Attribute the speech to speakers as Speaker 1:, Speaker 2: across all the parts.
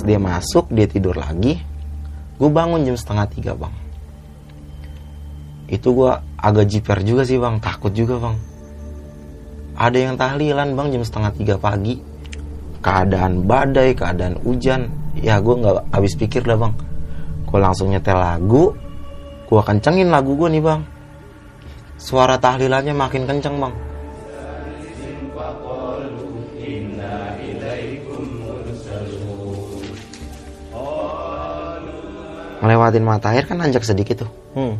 Speaker 1: Pas dia masuk, dia tidur lagi. Gue bangun jam setengah tiga bang. Itu gue agak jiper juga sih bang, takut juga bang. Ada yang tahlilan bang jam setengah tiga pagi. Keadaan badai, keadaan hujan. Ya gue nggak habis pikir lah bang. Gue langsung nyetel lagu. Gue kencengin lagu gue nih bang. Suara tahlilannya makin kenceng bang. Ngelewatin mata air kan nanjak sedikit tuh.
Speaker 2: Hmm.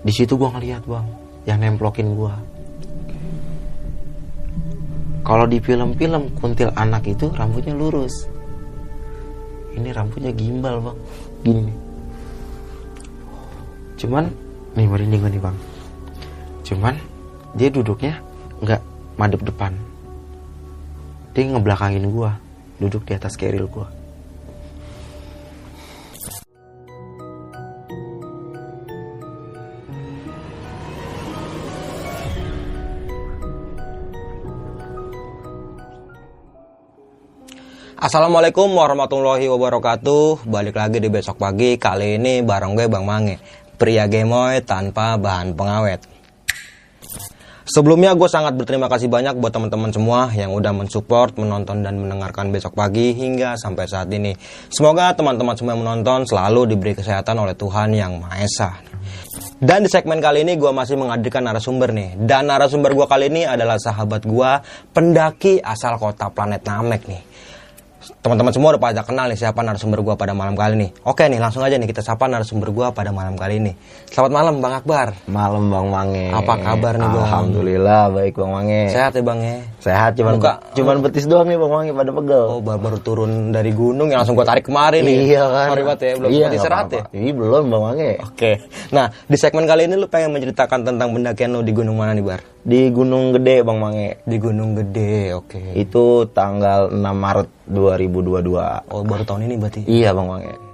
Speaker 1: Di situ gua ngeliat bang, yang nemplokin gua. Kalau di film-film kuntil anak itu rambutnya lurus. Ini rambutnya gimbal bang, gini. Cuman nih merinding gua nih bang. Cuman dia duduknya nggak madep depan. Dia ngebelakangin gua, duduk di atas keril gua.
Speaker 2: Assalamualaikum warahmatullahi wabarakatuh Balik lagi di besok pagi Kali ini bareng gue Bang Mange Pria gemoy tanpa bahan pengawet Sebelumnya gue sangat berterima kasih banyak buat teman-teman semua yang udah mensupport, menonton dan mendengarkan besok pagi hingga sampai saat ini. Semoga teman-teman semua yang menonton selalu diberi kesehatan oleh Tuhan yang Maha Esa. Dan di segmen kali ini gue masih menghadirkan narasumber nih. Dan narasumber gue kali ini adalah sahabat gue, pendaki asal kota planet Namek nih. Teman-teman semua udah pada kenal nih siapa narasumber gue pada malam kali ini. Oke nih langsung aja nih kita sapa narasumber gue pada malam kali ini. Selamat malam Bang Akbar.
Speaker 1: Malam Bang Mange.
Speaker 2: Apa kabar nih, Bang?
Speaker 1: Alhamdulillah baik Bang Mange.
Speaker 2: Sehat ya Bang ya?
Speaker 1: Sehat cuman
Speaker 2: Muka-
Speaker 1: cuman betis doang nih Bang Mange pada pegel.
Speaker 2: Oh baru, baru turun dari gunung yang langsung gue tarik kemarin nih.
Speaker 1: iya kan.
Speaker 2: Sorry banget ya, belum
Speaker 1: iya,
Speaker 2: istirahat ya.
Speaker 1: Iya belum Bang Mange.
Speaker 2: Oke. Nah di segmen kali ini lu pengen menceritakan tentang pendakian lu di gunung mana nih Bar?
Speaker 1: Di Gunung Gede Bang Mange.
Speaker 2: Di Gunung Gede, oke.
Speaker 1: Itu tanggal 6 Maret 2022.
Speaker 2: Oh baru tahun ini berarti.
Speaker 1: Iya Bang Mange.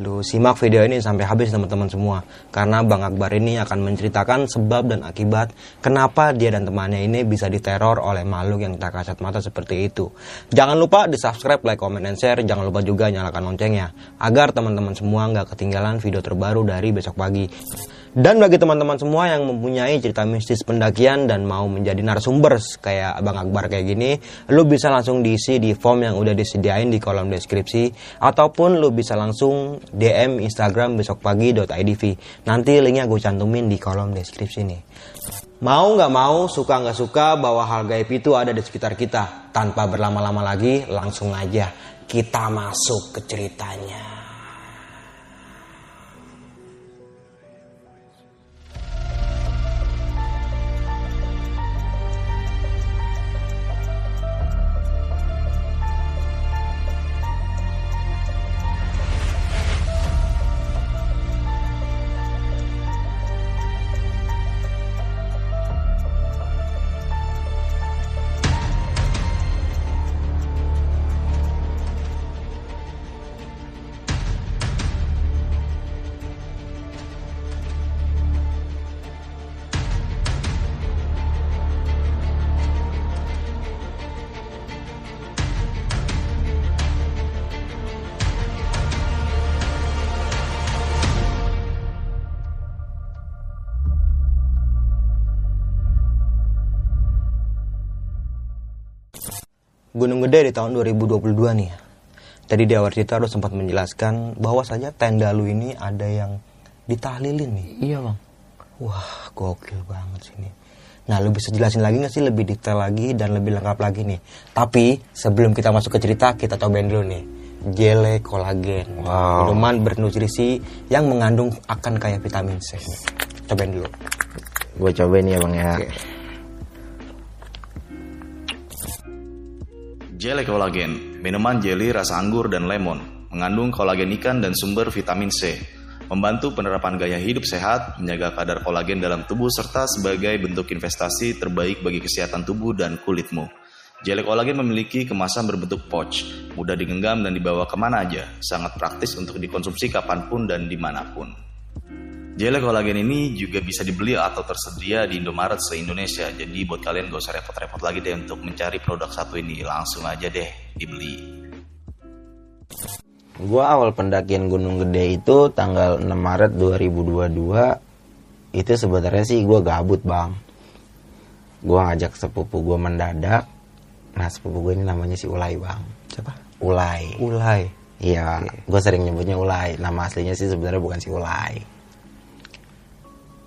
Speaker 2: Lu simak video ini sampai habis teman-teman semua karena Bang Akbar ini akan menceritakan sebab dan akibat kenapa dia dan temannya ini bisa diteror oleh makhluk yang tak kasat mata seperti itu. Jangan lupa di subscribe, like, comment, and share. Jangan lupa juga nyalakan loncengnya agar teman-teman semua nggak ketinggalan video terbaru dari besok pagi. Dan bagi teman-teman semua yang mempunyai cerita mistis pendakian dan mau menjadi narasumber kayak Bang Akbar kayak gini, lu bisa langsung diisi di form yang udah disediain di kolom deskripsi ataupun lu bisa langsung DM Instagram besok pagi.idv. Nanti linknya gue cantumin di kolom deskripsi nih. Mau nggak mau, suka nggak suka bahwa hal gaib itu ada di sekitar kita. Tanpa berlama-lama lagi, langsung aja kita masuk ke ceritanya. Gunung Gede di tahun 2022 nih. ya. Tadi di awal cerita lu sempat menjelaskan bahwa saja tenda lu ini ada yang ditahlilin nih.
Speaker 1: Iya Bang.
Speaker 2: Wah, gokil banget sih ini. Nah, lu bisa jelasin lagi nggak sih lebih detail lagi dan lebih lengkap lagi nih. Tapi sebelum kita masuk ke cerita, kita cobain dulu nih. Gele kolagen.
Speaker 1: Wow.
Speaker 2: Minuman bernutrisi yang mengandung akan kayak vitamin C. Cobain dulu.
Speaker 1: gue cobain ya bang ya
Speaker 2: Oke.
Speaker 3: Jelly kolagen, minuman jelly rasa anggur dan lemon, mengandung kolagen ikan dan sumber vitamin C, membantu penerapan gaya hidup sehat, menjaga kadar kolagen dalam tubuh serta sebagai bentuk investasi terbaik bagi kesehatan tubuh dan kulitmu. Jelly kolagen memiliki kemasan berbentuk pouch, mudah digenggam dan dibawa ke mana aja, sangat praktis untuk dikonsumsi kapan pun dan di mana pun. Jelly kolagen ini juga bisa dibeli atau tersedia di Indomaret se-Indonesia. Jadi buat kalian gak usah repot-repot lagi deh untuk mencari produk satu ini. Langsung aja deh dibeli.
Speaker 1: gue awal pendakian Gunung Gede itu tanggal 6 Maret 2022 itu sebenarnya sih gue gabut bang gue ngajak sepupu gue mendadak nah sepupu gue ini namanya si Ulai bang
Speaker 2: Siapa?
Speaker 1: Ulai
Speaker 2: Ulai.
Speaker 1: Iya, gue sering nyebutnya Ulai. Nama aslinya sih sebenarnya bukan si Ulai.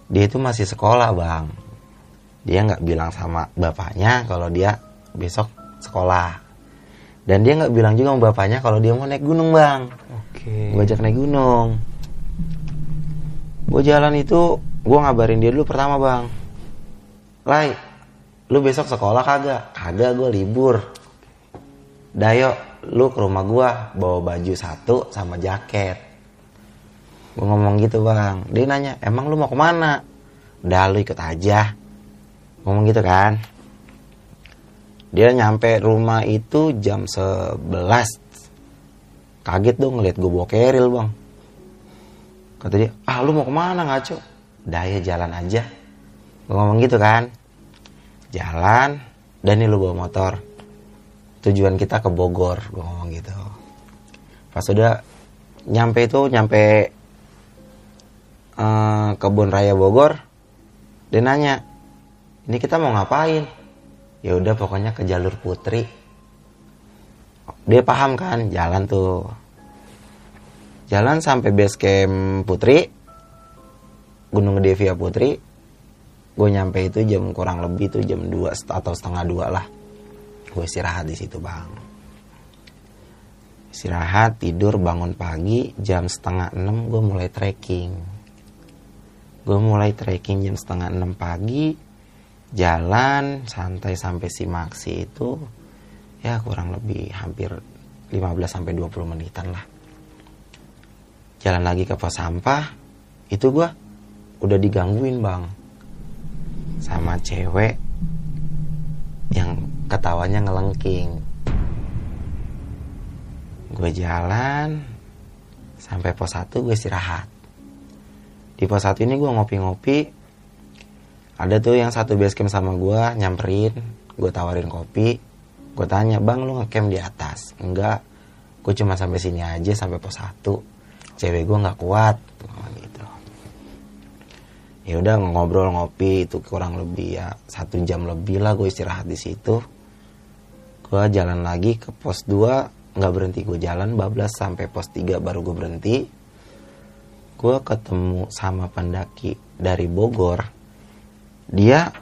Speaker 1: Dia itu masih sekolah bang. Dia nggak bilang sama bapaknya kalau dia besok sekolah. Dan dia nggak bilang juga sama bapaknya kalau dia mau naik gunung bang.
Speaker 2: Oke.
Speaker 1: Gue ajak naik gunung. Gue jalan itu, gue ngabarin dia dulu pertama bang. Lai, lu besok sekolah kagak? Kagak, gue libur. Dayo, lu ke rumah gua bawa baju satu sama jaket. Gue ngomong gitu bang. Dia nanya, emang lu mau ke mana? Udah lu ikut aja. Ngomong gitu kan. Dia nyampe rumah itu jam 11. Kaget dong ngeliat gue bawa keril bang. Kata dia, ah lu mau ke mana ngaco? Daya jalan aja. Gue ngomong gitu kan. Jalan, dan nih lu bawa motor tujuan kita ke Bogor gue ngomong gitu pas udah nyampe itu nyampe eh, kebun raya Bogor. Dia nanya ini kita mau ngapain? Ya udah pokoknya ke jalur Putri. Dia paham kan jalan tuh. Jalan sampai base camp Putri Gunung Gede via Putri. Gue nyampe itu jam kurang lebih tuh jam 2 atau setengah dua lah. Gue istirahat di situ bang. Istirahat tidur bangun pagi jam setengah enam gue mulai trekking gue mulai trekking jam setengah enam pagi jalan santai sampai si Maxi itu ya kurang lebih hampir 15 sampai 20 menitan lah. Jalan lagi ke pos sampah itu gue udah digangguin bang. Sama cewek yang ketawanya ngelengking. Gue jalan sampai pos 1 gue istirahat di pos 1 ini gue ngopi-ngopi ada tuh yang satu base camp sama gue nyamperin gue tawarin kopi. Gue tanya bang lu ngecamp di atas? Enggak. Gue cuma sampai sini aja sampai pos 1 cewek gue nggak kuat gitu. Ya udah ngobrol ngopi itu kurang lebih ya satu jam lebih lah gue istirahat di situ. Gue jalan lagi ke pos 2 nggak berhenti gue jalan bablas sampai pos 3 baru gue berhenti gue ketemu sama pendaki dari Bogor dia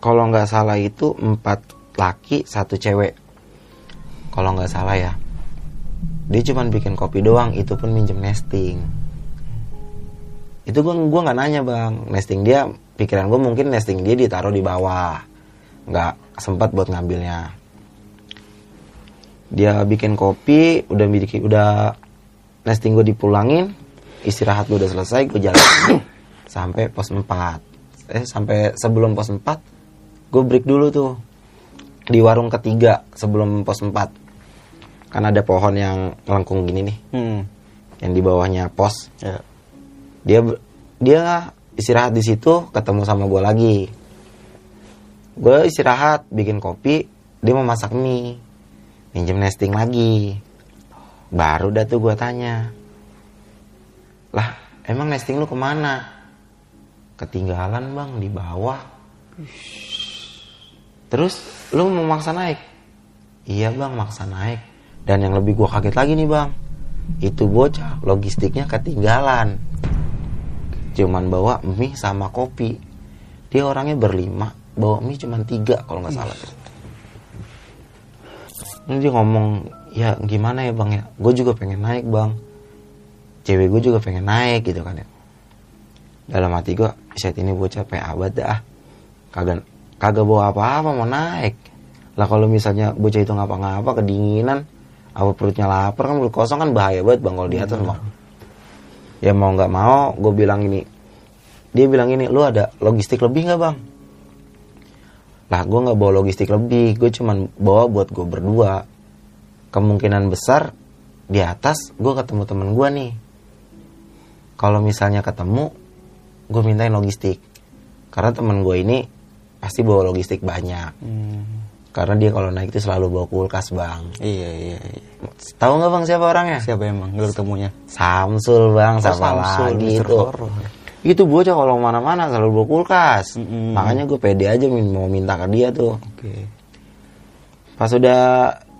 Speaker 1: kalau nggak salah itu empat laki satu cewek. Kalau nggak salah ya. Dia cuman bikin kopi doang itu pun minjem nesting. Itu gue gua nggak nanya bang. Nesting dia pikiran gue mungkin nesting dia ditaruh di bawah. Nggak sempat buat ngambilnya. Dia bikin kopi udah bikin udah nesting gue dipulangin istirahat gue udah selesai gue jalan. Sampai pos 4 eh sampai sebelum pos 4 gue break dulu tuh. Di warung ketiga sebelum pos 4 kan ada pohon yang melengkung gini nih.
Speaker 2: Hmm.
Speaker 1: yang di bawahnya pos.
Speaker 2: Ya.
Speaker 1: dia dia istirahat di situ ketemu sama gue lagi. Gue istirahat bikin kopi dia mau masak mie. Minjem nesting lagi. Baru dah tuh gue tanya lah emang nesting lu ke mana? Ketinggalan bang di bawah. Terus lu mau maksa naik? Iya bang maksa naik. Dan yang lebih gue kaget lagi nih bang itu bocah logistiknya ketinggalan. Cuman bawa mie sama kopi. Dia orangnya berlima bawa mie cuman tiga kalau nggak salah. Ini dia ngomong ya gimana ya bang ya? Gue juga pengen naik bang cewek gue juga pengen naik gitu kan ya. Dalam hati gue set ini bocah PA abad dah kagak kagak bawa apa-apa mau naik. Lah kalau misalnya bocah itu ngapa-ngapa kedinginan apa perutnya lapar kan perut kosong kan bahaya banget bang kalau di atas bang. Ya mau nggak mau gue bilang ini. Dia bilang ini lu ada logistik lebih nggak bang? Lah gue nggak bawa logistik lebih gue cuman bawa buat gue berdua. Kemungkinan besar di atas gue ketemu temen gue nih kalau misalnya ketemu gue mintain logistik karena temen gue ini pasti bawa logistik banyak karena dia kalau naik itu selalu bawa kulkas bang
Speaker 2: Iya iya. iya.
Speaker 1: tahu nggak bang siapa orangnya
Speaker 2: Siapa emang lu ketemunya?
Speaker 1: Samsul bang siapa
Speaker 2: Samsul,
Speaker 1: lagi itu
Speaker 2: Horror.
Speaker 1: itu bocah kalau mana-mana selalu bawa kulkas
Speaker 2: Mm-mm.
Speaker 1: makanya gue pede aja mau minta ke dia tuh
Speaker 2: Oke.
Speaker 1: pas udah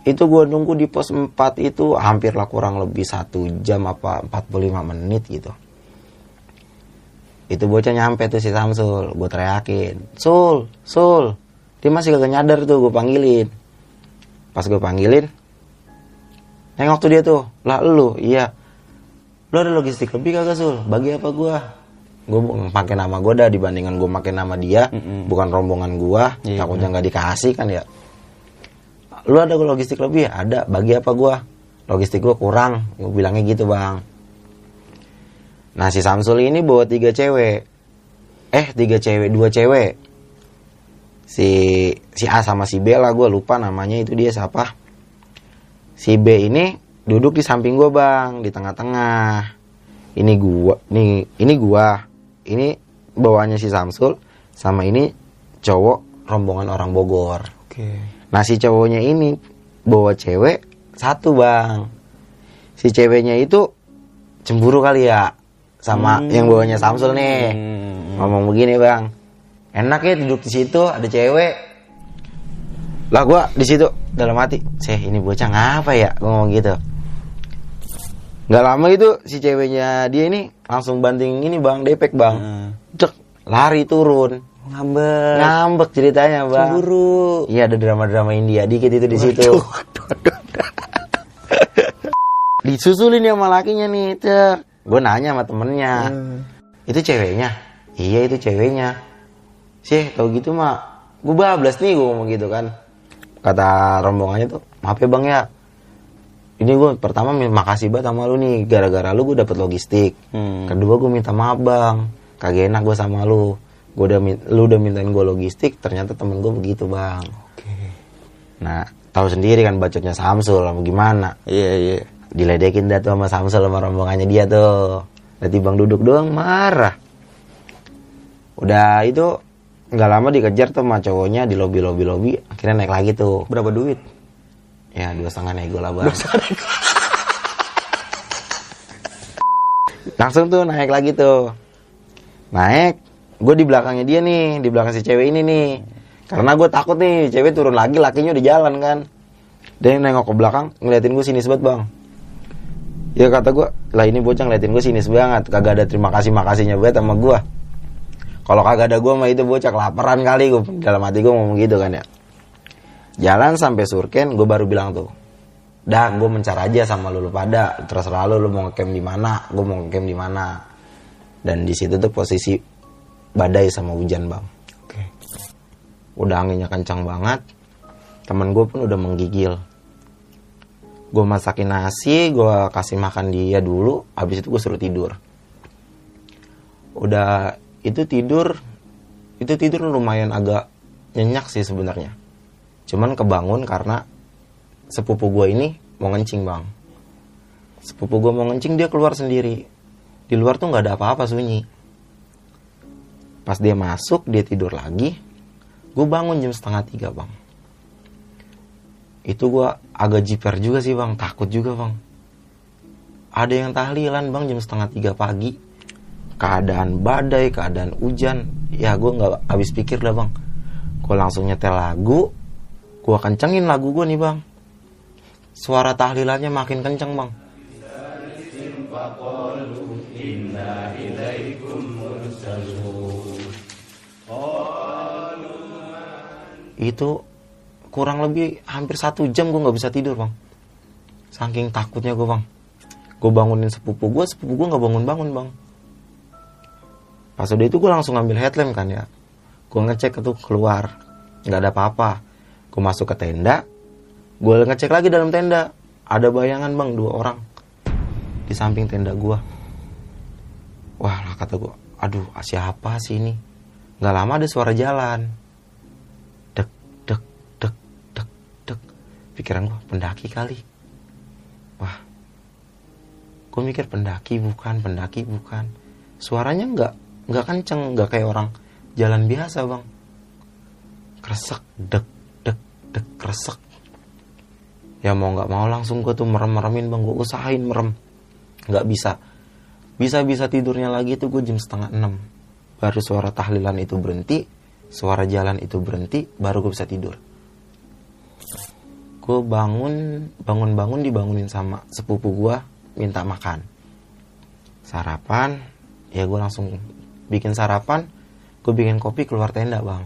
Speaker 1: itu gue nunggu di pos 4 itu hampir lah kurang lebih satu jam apa 45 menit gitu itu bocah nyampe tuh si Samsul gue teriakin Sul Sul. Dia masih kagak nyadar tuh gue panggilin. Pas gue panggilin nengok tuh dia tuh lah lu? Iya. Lu ada logistik lebih kagak Sul? Bagi apa gue gue pakai nama gue dah dibandingkan gue pakai nama dia
Speaker 2: Mm-mm.
Speaker 1: bukan rombongan gue
Speaker 2: Iya,
Speaker 1: takutnya nggak dikasih kan ya. Lu ada logistik lebih ada. Bagi apa gua? Logistik gua kurang. Gue bilangnya gitu bang nah si Samsul ini bawa tiga cewek. Eh tiga cewek dua cewek. Si si A sama si B lah gue lupa namanya itu dia siapa. Si B ini duduk di samping gua bang di tengah-tengah. Ini gua nih ini gua. Ini bawaannya si Samsul sama ini cowok rombongan orang Bogor.
Speaker 2: Oke.
Speaker 1: Nah si cowoknya ini bawa cewek satu bang. Si ceweknya itu cemburu kali ya sama
Speaker 2: Hmm.
Speaker 1: yang bawanya Samsul nih.
Speaker 2: Hmm.
Speaker 1: Ngomong begini bang. Enak ya duduk di situ ada cewek. Lah gua di situ dalam hati, seh ini bocah ngapa ya? Gua ngomong gitu. Gak lama itu si ceweknya dia ini langsung banting ini bang, depek bang.
Speaker 2: Hmm.
Speaker 1: Cek, lari turun.
Speaker 2: Ngambek.
Speaker 1: Ngambek ceritanya bang.
Speaker 2: Cemburu.
Speaker 1: Iya ada drama-drama India dikit itu di situ. Disusulin sama lakinya nih, cek. Gue nanya sama temennya, itu ceweknya? Iya itu ceweknya. Sih, tau gitu mah, gue bablas nih gue ngomong gitu kan. Kata rombongannya tuh, maaf ya bang ya. Ini gue pertama makasih banget sama lu nih, gara-gara lu gue dapet logistik.
Speaker 2: Hmm.
Speaker 1: Kedua gue minta maaf bang, kagak enak gue sama lu. Gue udah lu udah mintain gue logistik, ternyata temen gue begitu bang.
Speaker 2: Oke.
Speaker 1: Nah, tahu sendiri kan bacotnya Samsul gimana.
Speaker 2: Iya iya.
Speaker 1: Diledekin dah tuh sama Samsul sama rombongannya dia tuh. Nanti bang duduk doang marah. Udah itu nggak lama dikejar tuh sama cowoknya di lobi lobi lobi. Akhirnya naik lagi tuh.
Speaker 2: Berapa duit?
Speaker 1: Ya dua setengah nego lah bang. Langsung tuh naik lagi tuh. Naik, gue di belakangnya dia nih, di belakang si cewek ini nih. Karena gue takut nih, cewek turun lagi, lakinya udah jalan kan. Dia nengok ke belakang, ngeliatin gue sinis banget bang. Ya kata gue, lah ini bocah ngeliatin gue sinis banget, kagak ada terima kasih makasihnya banget sama gue. Kalau kagak ada gue mah itu bocah kelaparan kali gue dalam hati gue ngomong gitu kan ya. Jalan sampai Surken, gue baru bilang tuh, dah gue mencar aja sama lu, lu pada, terserah lu lu mau ngecamp di mana, gue mau ngecamp di mana. Dan di situ tuh posisi badai sama hujan bang.
Speaker 2: Oke.
Speaker 1: Udah anginnya kencang banget, temen gue pun udah menggigil. Gue masakin nasi, gue kasih makan dia dulu, habis itu gue suruh tidur. Udah itu tidur, itu tidur lumayan agak nyenyak sih sebenarnya. Cuman kebangun karena sepupu gue ini mau ngencing bang. Sepupu gue mau ngencing dia keluar sendiri. Di luar tuh nggak ada apa-apa sunyi. Pas dia masuk dia tidur lagi. Gue bangun jam setengah tiga bang. Itu gue agak jiper juga sih bang, takut juga bang. Ada yang tahlilan bang jam setengah tiga pagi. Keadaan badai, keadaan hujan. Ya gue nggak habis pikir dah bang. Gue langsung nyetel lagu. Gue kencengin lagu gue nih bang. Suara tahlilannya makin kenceng bang. Itu kurang lebih hampir satu jam gue nggak bisa tidur bang. Saking takutnya gue bang. Gue bangunin sepupu gue, sepupu gue nggak bangun-bangun bang. pas udah itu gue langsung ngambil headlamp kan ya gue ngecek tuh keluar nggak ada apa-apa gue masuk ke tenda gue ngecek lagi dalam tenda ada bayangan bang dua orang di samping tenda gue wah lah kata gue aduh siapa sih ini nggak lama ada suara jalan pikiran gue pendaki kali. Wah. Gue mikir pendaki bukan pendaki bukan. Suaranya nggak nggak kenceng nggak kayak orang jalan biasa bang. Kresek dek dek dek kresek. Ya mau nggak mau langsung gue tuh merem meremin bang. Gue usahain merem. Nggak bisa. Bisa bisa tidurnya lagi tuh gue jam setengah enam. Baru suara tahlilan itu berhenti suara jalan itu berhenti baru gue bisa tidur gue bangun bangun bangun dibangunin sama sepupu gue minta makan. Sarapan ya gue langsung bikin sarapan gue bikin kopi keluar tenda bang.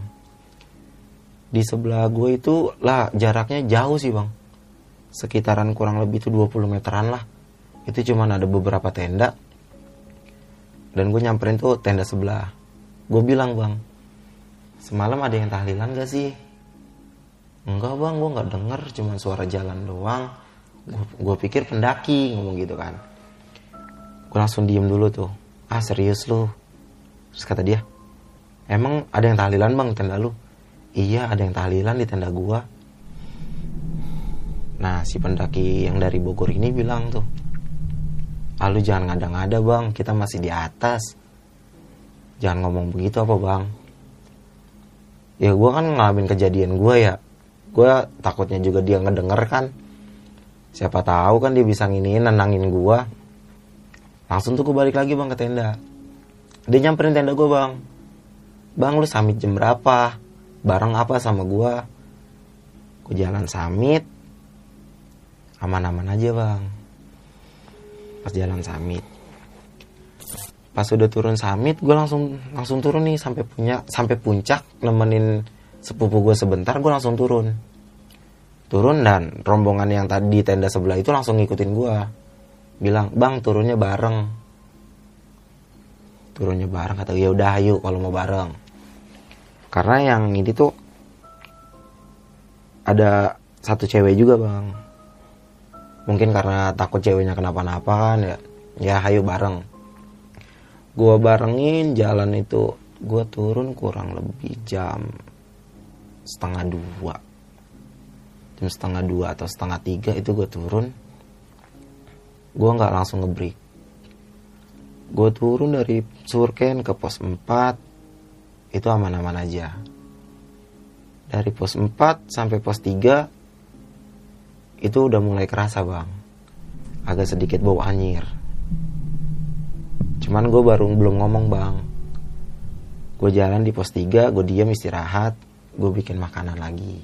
Speaker 1: Di sebelah gue itu lah jaraknya jauh sih bang. Sekitaran kurang lebih itu 20 meteran lah. Itu cuman ada beberapa tenda. Dan gue nyamperin tuh tenda sebelah. Gue bilang bang semalam ada yang tahlilan gak sih enggak bang gue nggak denger cuman suara jalan doang. Gue pikir pendaki ngomong gitu kan. Gue langsung diem dulu tuh. Ah serius lu? Terus kata dia emang ada yang tahlilan bang tenda lu? Iya ada yang tahlilan di tenda gua. Nah si pendaki yang dari Bogor ini bilang tuh ah lu jangan ngada-ngada bang kita masih di atas. Jangan ngomong begitu apa bang. Ya gua kan ngalamin kejadian gua ya gua takutnya juga dia ngedenger kan. Siapa tahu kan dia bisa nginiin nenangin gua. Langsung tuh gue balik lagi bang ke tenda. Dia nyamperin tenda gue bang. Bang lu samit jam berapa? Bareng apa sama gue gue jalan samit aman-aman aja bang. Pas jalan samit pas udah turun samit gue langsung langsung turun nih sampai punya sampai puncak nemenin sepupu gue sebentar gue langsung turun. Turun dan rombongan yang tadi di tenda sebelah itu langsung ngikutin gue bilang bang turunnya bareng. Turunnya bareng kata ya udah ayo kalau mau bareng. Karena yang ini tuh ada satu cewek juga bang. Mungkin karena takut ceweknya kenapa-napa kan ya ya ayo bareng. Gua barengin jalan itu gua turun kurang lebih jam setengah dua. Jam setengah dua atau setengah tiga itu gue turun. Gue nggak langsung ngebreak. Gue turun dari Surken ke pos 4 itu aman-aman aja. Dari pos 4 sampai pos 3 itu udah mulai kerasa bang. Agak sedikit bau anyir. Cuman gue baru belum ngomong bang. Gue jalan di pos 3 gue diam istirahat gue bikin makanan lagi.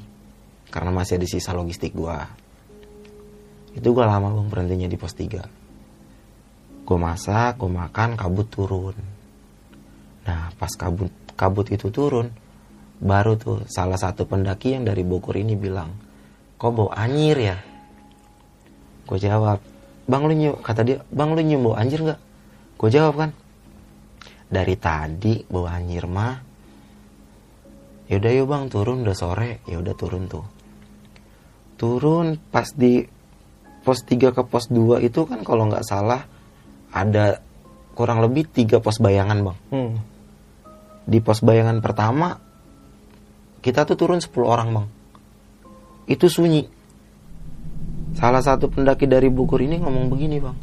Speaker 1: Karena masih ada sisa logistik gue itu gue lama bang berhentinya di pos 3 gue masak gue makan kabut turun. Nah pas kabut kabut itu turun baru tuh salah satu pendaki yang dari Bogor ini bilang kok bau anjir ya? Gue jawab bang lu nyium kata dia bang lu nyium bau anjir nggak? Gue jawab kan dari tadi bau anjir mah yaudah yuk bang turun udah sore ya udah turun tuh turun pas di pos 3 ke pos 2 itu kan kalau nggak salah ada kurang lebih tiga pos bayangan bang.
Speaker 2: Hmm.
Speaker 1: Di pos bayangan pertama kita tuh turun 10 orang bang. Itu sunyi. Salah satu pendaki dari Bogor ini ngomong begini bang.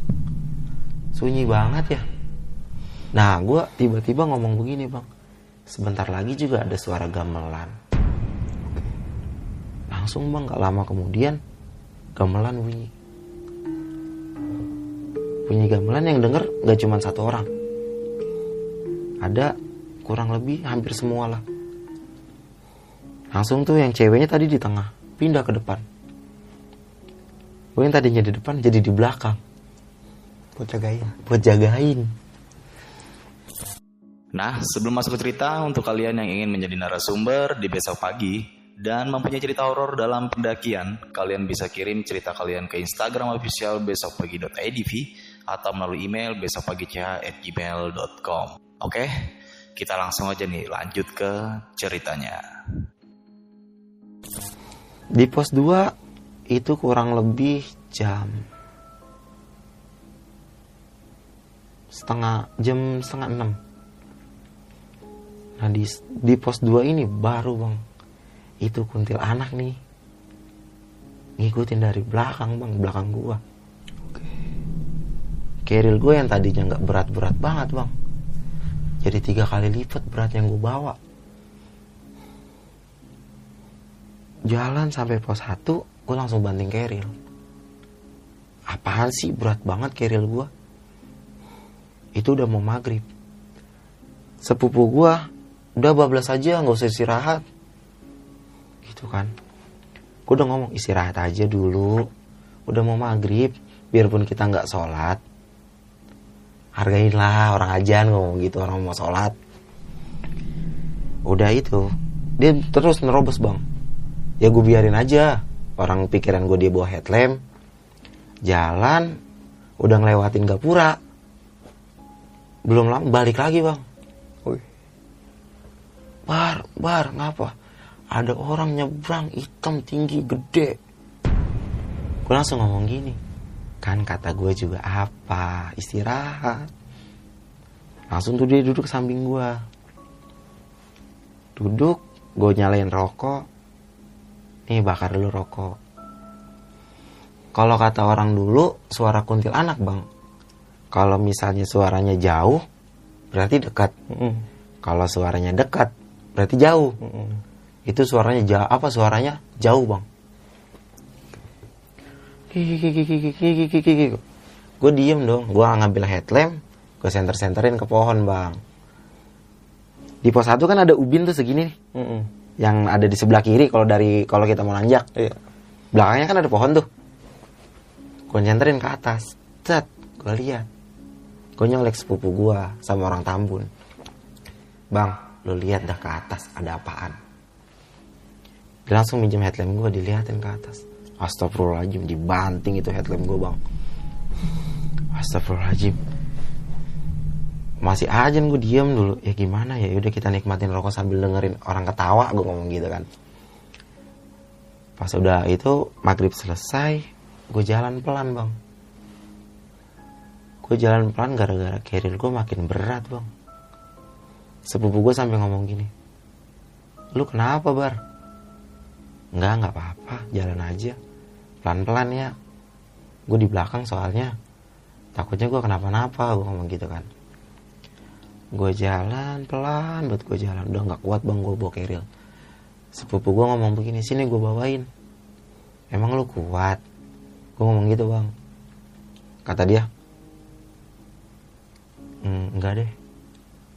Speaker 1: Sunyi banget ya. Nah gue tiba-tiba ngomong begini bang. Sebentar lagi juga ada suara gamelan. Langsung bang gak lama kemudian gamelan bunyi. Bunyi gamelan yang denger gak cuma satu orang. Ada kurang lebih hampir semua lah. Langsung tuh yang ceweknya tadi di tengah pindah ke depan. Gue yang tadinya di depan jadi di belakang.
Speaker 2: Buat jagain.
Speaker 1: buat jagain
Speaker 3: Nah, sebelum masuk ke cerita, untuk kalian yang ingin menjadi narasumber di besok pagi dan mempunyai cerita horor dalam pendakian, kalian bisa kirim cerita kalian ke Instagram official besokpagi.idv atau melalui email besokpagi.gmail.com. Oke, Kita langsung aja nih lanjut ke ceritanya.
Speaker 1: Di pos 2 itu kurang lebih jam setengah jam setengah enam. Nah di di pos 2 ini baru bang itu kuntil anak nih ngikutin dari belakang bang belakang gua. Keril gue yang tadinya nggak berat-berat banget bang, jadi tiga kali lipat berat yang gue bawa. Jalan sampai pos 1 gue langsung banting keril. Apaan sih berat banget keril gue? Itu udah mau maghrib. Sepupu gue udah bablas aja nggak usah istirahat. Gitu kan. Gue udah ngomong istirahat aja dulu. Udah mau maghrib. Biarpun kita nggak sholat. Hargainlah orang ajan ngomong gitu orang mau sholat. Udah itu. Dia terus nerobos bang ya gue biarin aja orang pikiran gue dia bawa headlamp jalan udah ngelewatin gapura belum lama balik lagi bang bar bar ngapa? Ada orang nyebrang hitam tinggi gede. Gue langsung ngomong gini kan kata gue juga apa? Istirahat. Langsung tuh dia duduk samping gue duduk gue nyalain rokok. Nih bakar dulu rokok. Kalau kata orang dulu suara kuntil anak bang. Kalau misalnya suaranya jauh berarti dekat. Kalau suaranya dekat berarti jauh.
Speaker 2: Mm-mm.
Speaker 1: itu suaranya jauh. Apa suaranya? Jauh bang. Gue diem dong. Gue ngambil headlamp gue senter senterin ke pohon bang. Di pos satu kan ada ubin tuh segini nih.
Speaker 2: Mm-mm.
Speaker 1: yang ada di sebelah kiri kalau dari kalau kita mau nanjak.
Speaker 2: Iya.
Speaker 1: belakangnya kan ada pohon tuh. Gue nyenterin ke atas. Set gue lihat. Gue nyolek sepupu gue sama orang Tambun. Bang lo lihat dah ke atas ada apaan? Dia langsung minjem headlamp gue dilihatin ke atas. Astagfirullahaladzim dibanting itu headlamp gue bang. Astagfirullahaladzim. Masih aja gue diem dulu. Ya gimana ya? Udah kita nikmatin rokok sambil dengerin orang ketawa gue ngomong gitu kan. Pas udah itu maghrib selesai gue jalan pelan bang. Gue jalan pelan gara-gara keril gue makin berat bang sepupu gue sampai ngomong gini lu kenapa bar? Nggak nggak apa-apa jalan aja. Pelan-pelan ya. Gue di belakang soalnya. Takutnya gue kenapa-napa gue ngomong gitu kan. Gue jalan pelan buat gue jalan. Udah nggak kuat bang gue bawa keril. Sepupu gue ngomong begini sini gue bawain. Emang lu kuat? Gue ngomong gitu bang. Kata dia "Hmm, enggak deh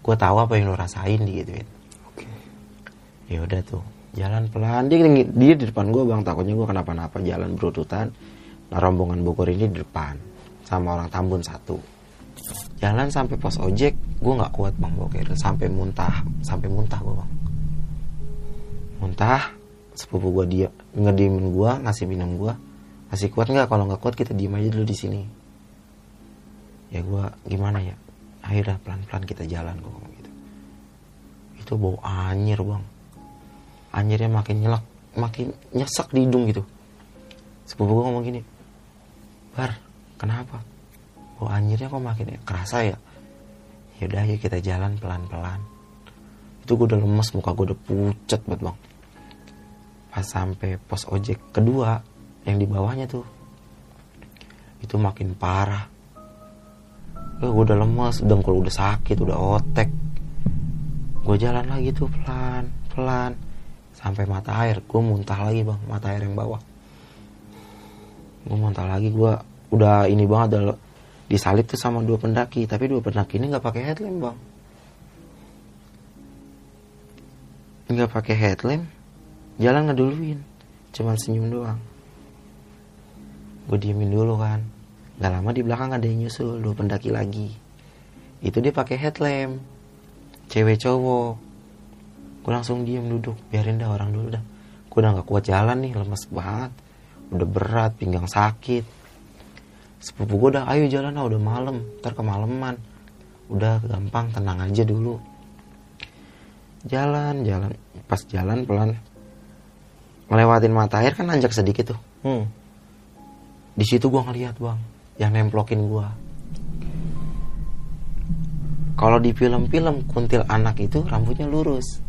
Speaker 1: gue tahu apa yang lu rasain digituin
Speaker 2: Oke.
Speaker 1: ya udah tuh. Jalan pelan. Dia dia di depan gue bang. Takutnya gue kenapa-napa jalan berututan. Nah rombongan Bogor ini di depan. Sama orang Tambun satu. Jalan sampai pos ojek gue nggak kuat bang bawa keril sampai muntah. Sampai muntah gue bang. Muntah sepupu gue dia ngediemin gue ngasih minum gue masih kuat nggak? Kalau nggak kuat kita diem aja dulu di sini. Ya gue gimana ya akhirnya pelan-pelan kita jalan gue ngomong gitu. Itu bau anjir bang. Anjirnya makin nyelak makin nyesek di hidung gitu. Sepupu gue ngomong gini bar kenapa? Bau anjirnya kok makin kerasa ya? Yaudah yuk kita jalan pelan-pelan. Itu gue udah lemes muka gue udah pucat banget bang. Pas sampai pos ojek kedua yang di bawahnya tuh itu makin parah eh, gue udah lemes dengkul udah sakit udah otek. Gue jalan lagi tuh pelan pelan. Sampai mata air gue muntah lagi bang. Mata air yang bawah. Gue muntah lagi gue udah ini banget udah disalip tuh sama dua pendaki. Tapi dua pendaki ini nggak pakai headlamp bang. Nggak pakai headlamp jalan ngeduluin cuman senyum doang. Gue diemin dulu kan nggak lama di belakang ada yang nyusul dua pendaki lagi. Itu dia pakai headlamp. Cewek cowok. Gue langsung diem duduk. Biarin dah orang dulu dah. Gue udah nggak kuat jalan nih lemes banget. Udah berat pinggang sakit. Sepupu gue udah ayo jalan lah udah malam. Ntar kemalaman. Udah gampang tenang aja dulu. Jalan jalan. Pas jalan pelan. Ngelewatin mata air kan nanjak sedikit tuh.
Speaker 2: Hmm.
Speaker 1: di situ gua ngeliat bang yang nemplokin gua. Kalau di film-film kuntil anak itu rambutnya lurus.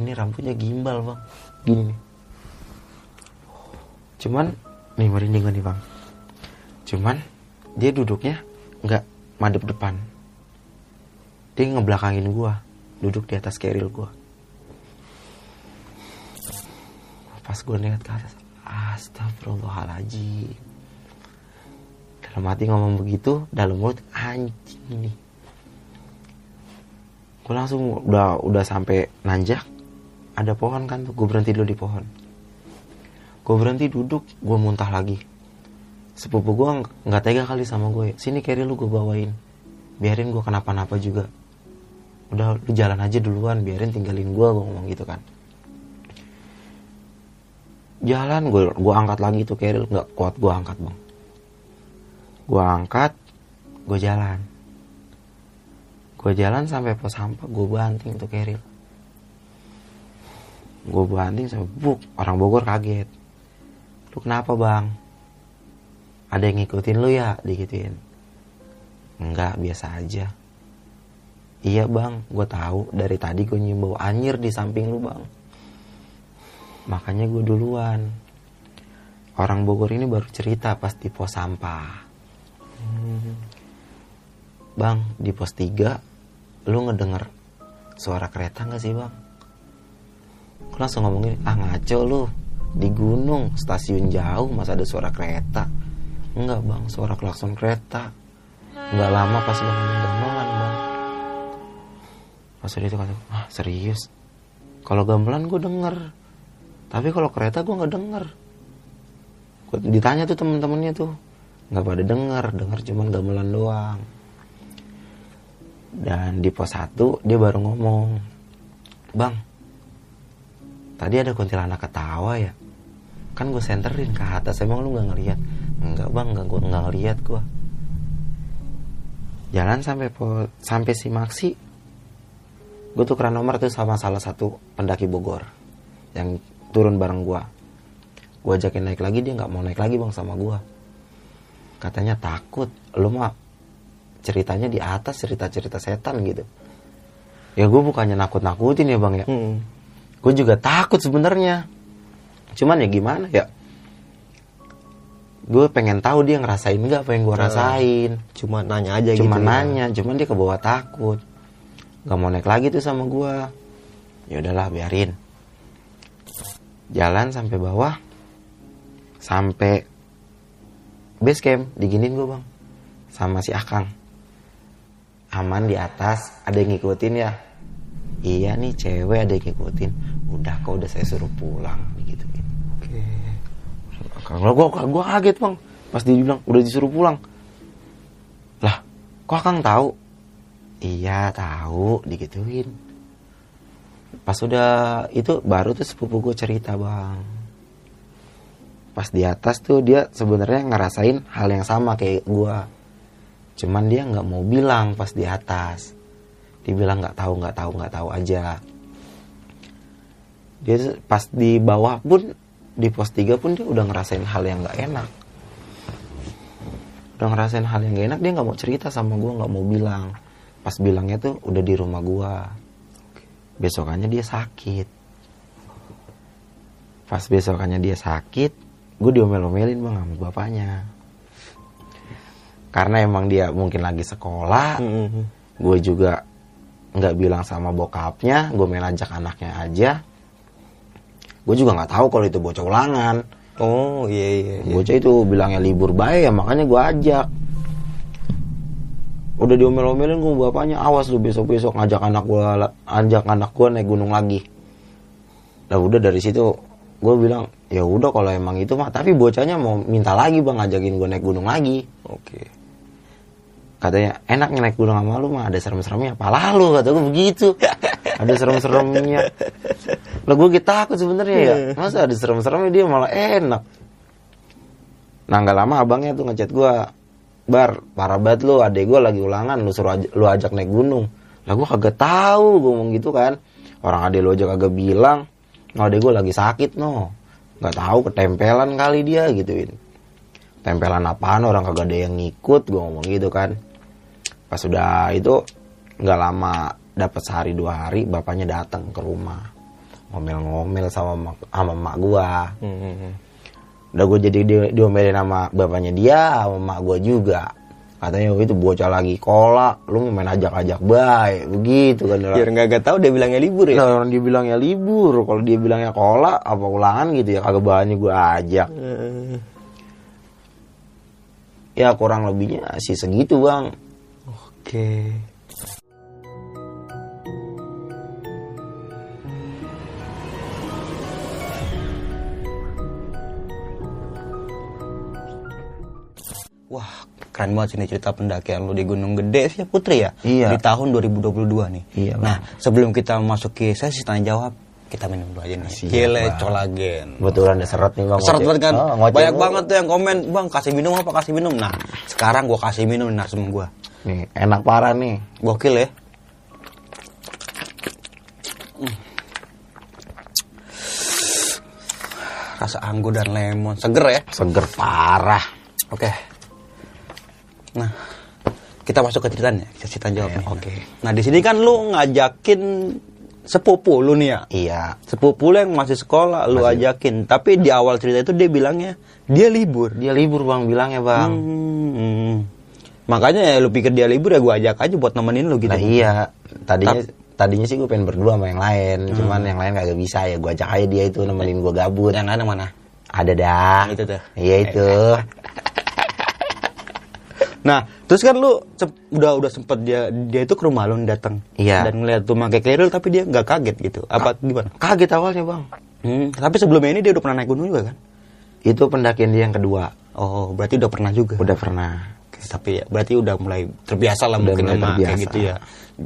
Speaker 1: Ini rambutnya gimbal bang. Gini nih. Cuman nih merinding gua nih bang. Cuman dia duduknya nggak madep depan. Dia ngebelakangin gua duduk di atas keril gua. Pas gue lihat ke atas astagfirullahaladzim dalam hati ngomong begitu dalam mulut anjing nih. Gue langsung udah udah sampai nanjak ada pohon kan tuh gue berhenti dulu di pohon. Gue berhenti duduk gue muntah lagi. Sepupu gue nggak tega kali sama gue sini carry lu gue bawain. Biarin gue kenapa-napa juga. Udah lu jalan aja duluan biarin tinggalin gue gue ngomong gitu kan. Jalan gue gue angkat lagi tuh keril nggak kuat gue angkat bang gue angkat gue jalan. Gue jalan sampai pos sampah gue banting tuh keril. Gue banting sampai buk orang Bogor kaget. Lu kenapa bang? Ada yang ngikutin lu ya? Digituin. Enggak biasa aja. Iya bang gue tahu. Dari tadi gue nyium bau anjir di samping lu bang. Makanya gue duluan. Orang Bogor ini baru cerita pas di pos sampah bang di pos 3 lu ngedenger suara kereta nggak sih bang? Gue langsung ngomongin ah ngaco lu. Di gunung stasiun jauh masa ada suara kereta? Enggak bang suara klakson kereta. Nggak lama pas bangun gamelan bang. Pas udah itu kata ah serius? Kalau gamelan gue denger. Tapi kalau kereta gue nggak denger. Ditanya tuh temen-temennya tuh nggak pada denger denger cuman gamelan doang. Dan di pos 1 dia baru ngomong bang tadi ada kuntilanak ketawa ya? Kan gue senterin ke atas emang lu nggak ngeliat? Enggak bang nggak gue nggak ngeliat gue jalan sampai po, sampai si Maxi gue tukeran nomor tuh sama salah satu pendaki Bogor yang turun bareng gue gue ajakin naik lagi dia nggak mau naik lagi bang sama gue katanya takut. Lu mah ceritanya di atas cerita cerita setan gitu. Ya gue bukannya nakut nakutin ya bang ya.
Speaker 2: Hmm.
Speaker 1: gue juga takut sebenarnya. Cuman ya gimana ya? Gue pengen tahu dia ngerasain nggak apa yang gue rasain.
Speaker 2: Cuma nanya aja
Speaker 1: cuma
Speaker 2: gitu.
Speaker 1: nanya cuman dia kebawa takut. Nggak mau naik lagi tuh sama gue ya udahlah biarin. Jalan sampai bawah. Sampai base camp diginin gue bang. Sama si Akang. Aman di atas ada yang ngikutin ya? Iya nih cewek ada yang ngikutin. Udah kok udah saya suruh pulang gitu
Speaker 2: Oke.
Speaker 1: kalau gue gue kaget bang. Pas dia bilang udah disuruh pulang. Lah kok akang tahu? Iya tahu digituin. Pas udah itu baru tuh sepupu gue cerita bang pas di atas tuh dia sebenarnya ngerasain hal yang sama kayak gue cuman dia nggak mau bilang pas di atas. Dibilang nggak tahu nggak tahu nggak tahu aja. Dia pas di bawah pun di pos 3 pun dia udah ngerasain hal yang nggak enak. Udah ngerasain hal yang gak enak dia nggak mau cerita sama gue nggak mau bilang. Pas bilangnya tuh udah di rumah gue besokannya dia sakit. Pas besokannya dia sakit gue diomel-omelin bang sama bapaknya karena emang dia mungkin lagi sekolah
Speaker 2: Hmm.
Speaker 1: gue juga nggak bilang sama bokapnya gue main ajak anaknya aja gue juga nggak tahu kalau itu bocah ulangan
Speaker 2: Oh iya iya. iya.
Speaker 1: bocah itu bilangnya libur baik ya makanya gue ajak udah diomel-omelin gue bapaknya awas lu besok-besok ngajak anak gue ajak anak gue naik gunung lagi lah udah dari situ gue bilang ya udah kalau emang itu mah. Tapi bocahnya mau minta lagi bang ngajakin gue naik gunung lagi.
Speaker 2: Oke.
Speaker 1: katanya enaknya naik gunung sama lu mah. Ada serem-seremnya. Apa lalu kata gue begitu. Ada serem-seremnya. Lah gue gitu takut sebenarnya ya. Masa ada serem-seremnya dia malah enak. Nah nggak lama abangnya tuh ngechat gue bar parah banget lu adek gue lagi ulangan lu suruh aj- lu ajak naik gunung. Lah gue kagak tahu gue ngomong gitu kan. Orang adek lo aja kagak bilang oh adek gue lagi sakit no nggak tahu ketempelan kali dia gituin tempelan apaan? Orang kagak ada yang ngikut. Gue ngomong gitu kan. Pas sudah itu nggak lama dapat sehari dua hari bapaknya datang ke rumah. Ngomel-ngomel sama mak- sama mak gua. Udah gue jadi di, diomelin sama bapaknya dia sama mak gua juga katanya "Oh, itu bocah lagi kolak lu main ajak-ajak baik begitu kan
Speaker 2: Biar nggak nggak tahu dia bilangnya libur ya.
Speaker 1: Nah, orang dia bilangnya libur kalau dia bilangnya kolak apa ulangan gitu ya kagak banyak gua ajak
Speaker 2: Eh,
Speaker 1: ya kurang lebihnya sih segitu bang
Speaker 2: Oke. Wah, keren banget sih nih cerita pendakian lu di Gunung Gede sih ya Putri ya?
Speaker 1: Iya.
Speaker 2: Di tahun 2022 nih.
Speaker 1: Iya, Bang.
Speaker 2: Nah, sebelum kita masuk ke sesi tanya jawab, kita minum dulu aja nih.
Speaker 1: Siap,
Speaker 2: Gile
Speaker 1: Bang.
Speaker 2: colagen.
Speaker 1: kebetulan seret nih bang
Speaker 2: Seret banget kan?
Speaker 1: Oh,
Speaker 2: Banyak banget tuh yang komen, "Bang, kasih minum apa? Kasih minum." Nah, sekarang gua kasih minum nih narsum gua.
Speaker 1: nih enak parah nih
Speaker 2: Gokil ya. Hmm. Rasa anggur dan lemon, seger ya.
Speaker 1: seger parah
Speaker 2: Oke. Nah, kita masuk ke ceritanya, kita cerita jawab nih. Oke. Nah, di sini kan lu ngajakin sepupu lu nih ya.
Speaker 1: iya
Speaker 2: Sepupu lu yang masih sekolah lu ajakin, tapi di awal cerita itu dia bilangnya dia libur.
Speaker 1: dia libur bang bilangnya bang
Speaker 2: Hmm. Makanya ya lu pikir dia libur ya gua ajak aja buat nemenin lu gitu.
Speaker 1: nah iya tadinya tadinya sih gue pengen berdua sama yang lain
Speaker 2: Hmm.
Speaker 1: cuman yang lain kagak bisa ya gue ajak aja dia itu nemenin gue gabut
Speaker 2: Yang lain mana?
Speaker 1: ada dah
Speaker 2: Itu tuh.
Speaker 1: iya itu
Speaker 2: Nah, terus kan lu udah udah sempet dia dia itu ke rumah lu datang.
Speaker 1: Iya.
Speaker 2: Dan ngeliat tuh pakai clear tapi dia nggak kaget gitu. Apa gimana?
Speaker 1: kaget awalnya bang
Speaker 2: Hmm, tapi sebelumnya ini dia udah pernah naik gunung juga kan?
Speaker 1: itu pendakian dia yang kedua
Speaker 2: Oh, berarti udah pernah juga.
Speaker 1: udah pernah
Speaker 2: Oke, tapi ya berarti udah mulai terbiasa lah
Speaker 1: Udah
Speaker 2: mungkin
Speaker 1: mulai
Speaker 2: sama kayak gitu ya.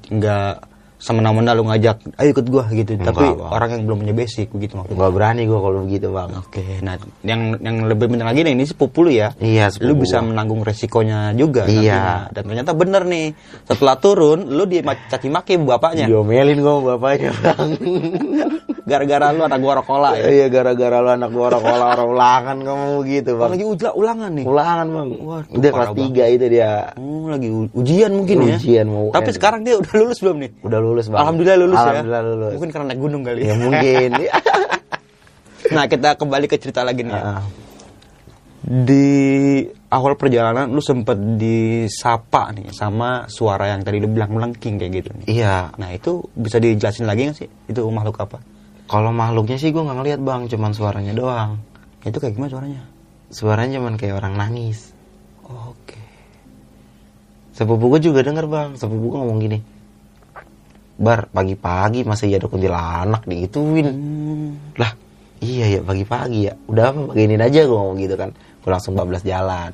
Speaker 2: Nggak semena-mena lu ngajak, ayo ikut gua gitu.
Speaker 1: Enggak,
Speaker 2: tapi
Speaker 1: Bang.
Speaker 2: orang yang belum punya basic begitu maksudnya.
Speaker 1: nggak berani gue kalau begitu bang
Speaker 2: Oke, nah yang yang lebih penting lagi nih ini sepupu lu ya.
Speaker 1: Iya, sepupu
Speaker 2: Lu bisa
Speaker 1: gua.
Speaker 2: menanggung resikonya juga
Speaker 1: Iya.
Speaker 2: nantinya. Dan ternyata bener nih. Setelah turun, lu dicaci maki bapaknya.
Speaker 1: diomelin sama bapaknya bang
Speaker 2: Gara-gara lu anak gua rokola ya.
Speaker 1: iya gara-gara lu anak gue orang kola orang ulangan kamu begitu
Speaker 2: Oh,
Speaker 1: bang
Speaker 2: lagi uja, ulangan nih.
Speaker 1: ulangan bang
Speaker 2: Waduh,
Speaker 1: dia kelas tiga itu dia
Speaker 2: Oh, lagi ujian mungkin ya.
Speaker 1: Ujian mau
Speaker 2: Tapi sekarang dia udah lulus belum nih?
Speaker 1: udah lulus bang
Speaker 2: Alhamdulillah lulus
Speaker 1: alhamdulillah
Speaker 2: ya.
Speaker 1: lulus
Speaker 2: Mungkin karena naik gunung kali.
Speaker 1: ya mungkin
Speaker 2: Nah, kita kembali ke cerita lagi nih. ya.
Speaker 1: Ah,
Speaker 2: Di awal perjalanan lu sempet disapa nih sama suara yang tadi lu bilang melengking kayak gitu nih.
Speaker 1: iya
Speaker 2: Nah, itu bisa dijelasin lagi nggak sih? Itu makhluk apa?
Speaker 1: Kalau makhluknya sih gue nggak ngeliat bang cuman suaranya doang
Speaker 2: Itu kayak gimana suaranya?
Speaker 1: suaranya cuman kayak orang nangis
Speaker 2: Oke.
Speaker 1: sepupu gue juga denger bang sepupu gue ngomong gini bar pagi-pagi masa iya ada kuntilanak digituin
Speaker 2: Hmm.
Speaker 1: lah iya ya pagi-pagi ya udah apa beginin aja gue ngomong gitu kan gue langsung bablas jalan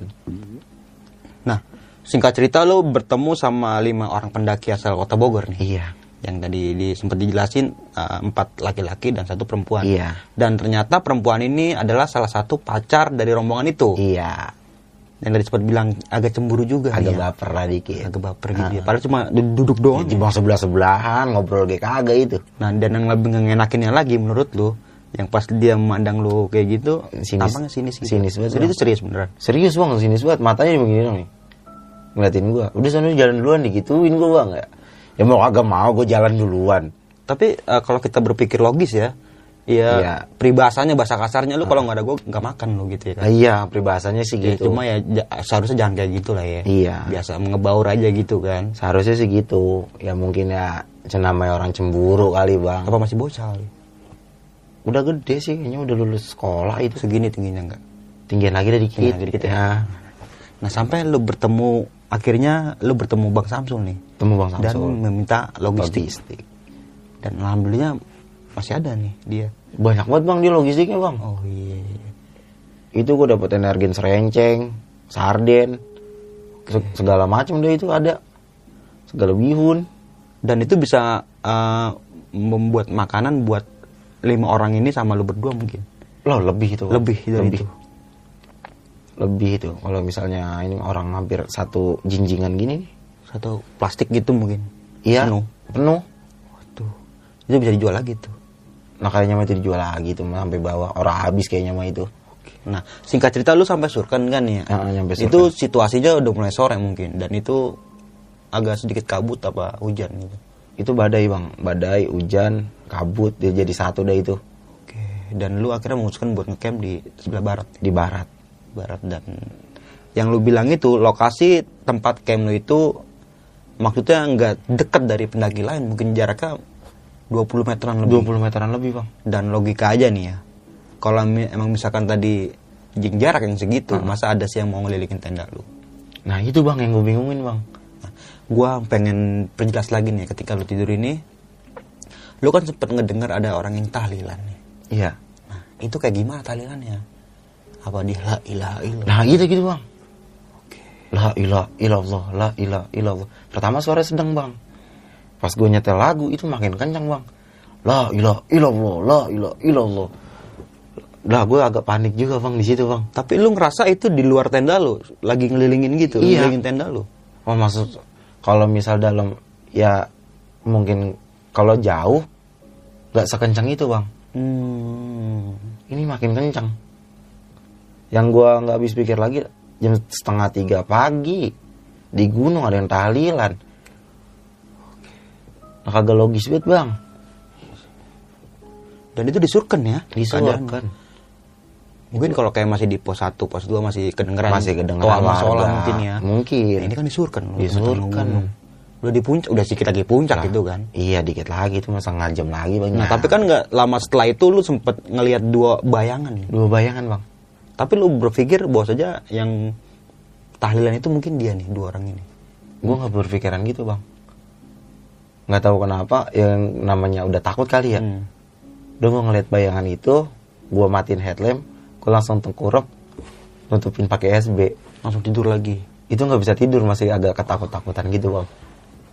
Speaker 2: Nah, singkat cerita lu bertemu sama lima orang pendaki asal kota Bogor nih.
Speaker 1: iya
Speaker 2: yang tadi di, sempat dijelasin uh, empat laki-laki dan satu perempuan.
Speaker 1: Iya.
Speaker 2: Dan ternyata perempuan ini adalah salah satu pacar dari rombongan itu.
Speaker 1: iya
Speaker 2: Yang tadi sempat bilang agak cemburu juga.
Speaker 1: agak
Speaker 2: Iya.
Speaker 1: baper lah dikit
Speaker 2: Agak baper gitu ya. Padahal cuma du- duduk doang.
Speaker 1: di bang sebelah sebelahan ngobrol kayak kagak itu
Speaker 2: Nah, dan yang lebih ngenakinnya lagi menurut lu, yang pas dia memandang lu kayak gitu,
Speaker 1: Sinis.
Speaker 2: tampangnya sinis gitu.
Speaker 1: Sinis banget,
Speaker 2: Jadi itu serius beneran.
Speaker 1: serius bang sini banget matanya begini nih ngeliatin gue udah sana jalan duluan digituin gue bang ya ya mau kagak mau gue jalan duluan
Speaker 2: Tapi uh, kalau kita berpikir logis ya, ya
Speaker 1: Iya.
Speaker 2: peribahasanya bahasa kasarnya lu kalau nggak ada gua nggak makan lu gitu ya kan.
Speaker 1: Iya peribahasanya sih
Speaker 2: Ya,
Speaker 1: gitu
Speaker 2: cuma ya seharusnya jangan kayak gitu lah ya.
Speaker 1: Iya.
Speaker 2: Biasa ngebaur aja gitu kan.
Speaker 1: seharusnya sih gitu ya mungkin ya namanya orang cemburu kali bang
Speaker 2: Apa masih bocah kali?
Speaker 1: udah gede sih kayaknya udah lulus sekolah itu
Speaker 2: Segini tingginya enggak?
Speaker 1: tinggian lagi dikit,
Speaker 2: Tinggian lagi dikit ya. Nah sampai lu bertemu akhirnya lu bertemu Bang Samsul nih
Speaker 1: temu bang
Speaker 2: dan
Speaker 1: Samsul
Speaker 2: meminta logistik.
Speaker 1: logistik
Speaker 2: Dan alhamdulillah masih ada nih dia.
Speaker 1: banyak banget bang dia logistiknya bang
Speaker 2: Oh iya.
Speaker 1: itu gue dapet energen serenceng sarden se- segala macam deh itu ada segala bihun
Speaker 2: Dan itu bisa eh, membuat makanan buat lima orang ini sama lu berdua mungkin.
Speaker 1: loh lebih itu Bang.
Speaker 2: Lebih dari
Speaker 1: lebih
Speaker 2: itu.
Speaker 1: lebih itu kalau misalnya ini orang hampir satu jinjingan gini nih
Speaker 2: Satu plastik gitu mungkin.
Speaker 1: Iya.
Speaker 2: Penuh.
Speaker 1: penuh
Speaker 2: Waduh. Itu bisa dijual lagi tuh.
Speaker 1: nah kayaknya mah dijual lagi tuh mah sampai bawah orang habis kayaknya mah itu
Speaker 2: Nah, singkat cerita lu sampai Surken kan ya?
Speaker 1: Ah, nyampe Surken.
Speaker 2: Itu situasinya udah mulai sore mungkin dan itu agak sedikit kabut apa hujan gitu.
Speaker 1: itu badai bang badai hujan kabut dia jadi satu deh itu
Speaker 2: Oke. Dan lu akhirnya memutuskan buat ngecamp di sebelah barat,
Speaker 1: di barat
Speaker 2: barat dan yang lu bilang itu lokasi tempat camp lu itu maksudnya nggak dekat dari pendaki lain, mungkin jaraknya 20 meteran lebih.
Speaker 1: 20 meteran lebih bang.
Speaker 2: Dan logika aja nih ya. Kalau emang misalkan tadi jing jarak yang segitu masa ada sih yang mau ngelilingin tenda lu?
Speaker 1: Nah itu bang yang gue bingungin bang.
Speaker 2: Nah, gua pengen perjelas lagi nih ketika lu tidur ini. Lu kan sempet ngedengar ada orang yang tahlilan nih.
Speaker 1: Iya.
Speaker 2: Nah itu kayak gimana tahlilannya? Apa dia la ilaha illallah?
Speaker 1: Nah gitu gitu bang la ilah ilallah la ilah ilallah pertama suara sedang bang. Pas gue nyetel lagu itu makin kencang bang. La ilah ilallah la ilah ilallah lah gue agak panik juga bang di situ bang.
Speaker 2: Tapi lu ngerasa itu di luar tenda lu lagi ngelilingin gitu
Speaker 1: Iya.
Speaker 2: ngelilingin tenda lu?
Speaker 1: Oh maksud kalau misal dalam ya mungkin kalau jauh nggak sekencang itu bang.
Speaker 2: Hmm.
Speaker 1: ini makin kencang. Yang gua nggak habis pikir lagi jam setengah tiga pagi. Di gunung ada yang tahlilan. Nah, kagak logis banget bang.
Speaker 2: Dan itu disurken ya?
Speaker 1: Disuruhkan
Speaker 2: mungkin kalau kayak masih di pos 1, pos 2 masih kedengeran
Speaker 1: masih kedengeran warga.
Speaker 2: mungkin ya.
Speaker 1: Mungkin.
Speaker 2: Nah, ini kan disurken. Lu,
Speaker 1: Disurken.
Speaker 2: udah di puncak. Udah sedikit lagi puncak
Speaker 1: Nah,
Speaker 2: gitu kan.
Speaker 1: iya dikit lagi itu masa setengah jam lagi bang
Speaker 2: nah tapi kan nggak lama setelah itu lu sempet ngelihat dua bayangan.
Speaker 1: Dua bayangan bang
Speaker 2: tapi lu berpikir bahwa saja yang tahlilan itu mungkin dia nih dua orang ini.
Speaker 1: Gua nggak berpikiran gitu bang. Nggak tahu kenapa yang namanya udah takut kali ya.
Speaker 2: Hmm.
Speaker 1: udah gua ngeliat bayangan itu gua matiin headlamp gua langsung tengkurap nutupin pakai SB
Speaker 2: langsung tidur lagi.
Speaker 1: Itu nggak bisa tidur masih agak ketakut-takutan gitu bang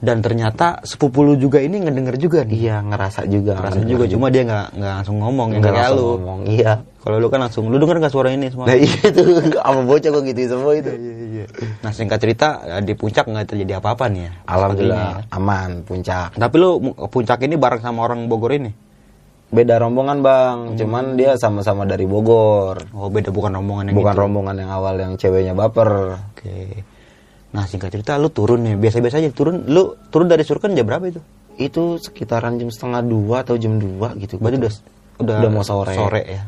Speaker 2: dan ternyata sepupu lu juga ini ngedenger juga nih.
Speaker 1: Iya ngerasa juga
Speaker 2: Rasa juga cuma dia nggak nggak langsung ngomong yang
Speaker 1: nggak
Speaker 2: kayak
Speaker 1: langsung
Speaker 2: lu.
Speaker 1: ngomong iya.
Speaker 2: Kalau lu kan langsung lu denger nggak suara ini semua?
Speaker 1: Nah iya tuh sama bocah gua gitu semua itu.
Speaker 2: Nah singkat cerita di puncak nggak terjadi apa-apa nih ya?
Speaker 1: Alhamdulillah
Speaker 2: ya.
Speaker 1: aman puncak.
Speaker 2: Tapi lu puncak ini bareng sama orang Bogor ini?
Speaker 1: beda rombongan bang. Cuman dia sama-sama dari Bogor.
Speaker 2: Oh beda bukan rombongan yang
Speaker 1: bukan
Speaker 2: itu.
Speaker 1: rombongan yang awal yang ceweknya baper.
Speaker 2: Oke. Nah singkat cerita lu turun nih biasa-biasa aja turun. Lu turun dari Surken jam berapa itu?
Speaker 1: itu sekitaran jam setengah dua atau jam dua gitu
Speaker 2: Berarti udah udah,
Speaker 1: Udah mau sore.
Speaker 2: Sore ya.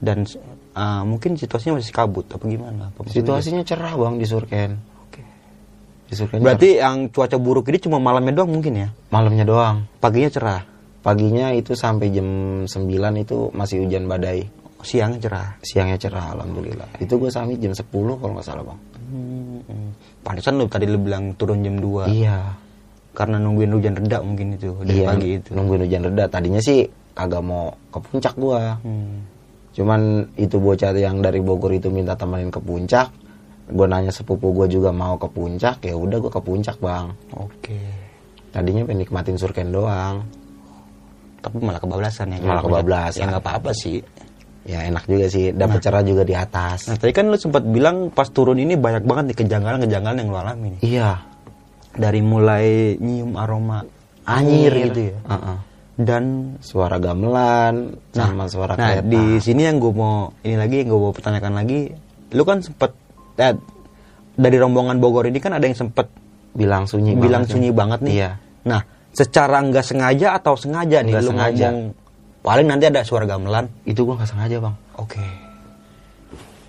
Speaker 2: Dan uh, mungkin situasinya masih kabut apa gimana? Apa
Speaker 1: situasinya cerah bang di Surken
Speaker 2: Oke.
Speaker 1: di Surken
Speaker 2: Berarti yang cuaca buruk ini cuma malamnya doang mungkin ya?
Speaker 1: malamnya doang
Speaker 2: Paginya cerah,
Speaker 1: paginya itu sampai jam 9 itu masih hujan badai
Speaker 2: siangnya cerah.
Speaker 1: siangnya cerah alhamdulillah itu gue sampai jam 10 kalau nggak salah bang
Speaker 2: Hmm. Pantesan lu tadi lu bilang turun jam 2
Speaker 1: iya
Speaker 2: karena nungguin hujan reda mungkin itu dari
Speaker 1: iya
Speaker 2: pagi itu.
Speaker 1: nungguin hujan reda tadinya sih agak mau ke puncak gua
Speaker 2: Hmm.
Speaker 1: cuman itu bocah yang dari Bogor itu minta temenin ke puncak gue nanya sepupu gue juga mau ke puncak ya udah gue ke puncak bang
Speaker 2: Oke.
Speaker 1: tadinya pengen nikmatin surken doang
Speaker 2: Tapi malah kebablasan ya.
Speaker 1: Malah kebablasan.
Speaker 2: Ya nggak apa-apa sih.
Speaker 1: Ya enak juga sih dapat cerah juga di atas
Speaker 2: Nah tadi kan lu sempat bilang pas turun ini banyak banget nih kejanggalan-kejanggalan yang lu alami nih.
Speaker 1: iya
Speaker 2: Dari mulai nyium aroma
Speaker 1: anyir
Speaker 2: anyir
Speaker 1: gitu
Speaker 2: ya.
Speaker 1: Heeh.
Speaker 2: Dan
Speaker 1: suara gamelan sama suara
Speaker 2: nah
Speaker 1: kereta
Speaker 2: di sini yang gue mau ini lagi yang gue mau pertanyakan lagi, lu kan sempet eh, dari rombongan Bogor ini kan ada yang sempet
Speaker 1: bilang sunyi
Speaker 2: bilang
Speaker 1: banget
Speaker 2: sunyi
Speaker 1: nih.
Speaker 2: banget nih.
Speaker 1: iya
Speaker 2: Nah secara nggak sengaja atau sengaja nih
Speaker 1: Nggak
Speaker 2: lu
Speaker 1: sengaja.
Speaker 2: ngomong paling nanti ada suara gamelan.
Speaker 1: itu gue nggak sengaja bang.
Speaker 2: Oke.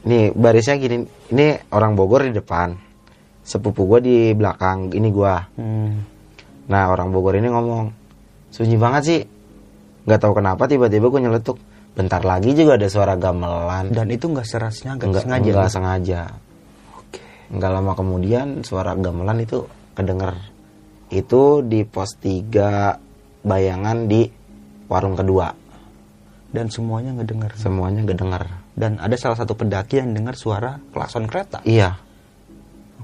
Speaker 1: nih barisnya gini. Ini orang Bogor di depan. Sepupu gue di belakang ini gue
Speaker 2: Hmm.
Speaker 1: nah orang Bogor ini ngomong sunyi banget sih. Nggak tahu kenapa tiba-tiba gue nyeletuk. Bentar lagi juga ada suara gamelan.
Speaker 2: Dan itu nggak serasnya nggak
Speaker 1: nggak
Speaker 2: sengaja.
Speaker 1: nggak sengaja. Nggak lama kemudian suara gamelan itu kedenger. Itu di pos 3 bayangan di warung kedua
Speaker 2: Dan semuanya ngedenger.
Speaker 1: semuanya kedenger
Speaker 2: Dan ada salah satu pendaki yang dengar suara klakson kereta.
Speaker 1: iya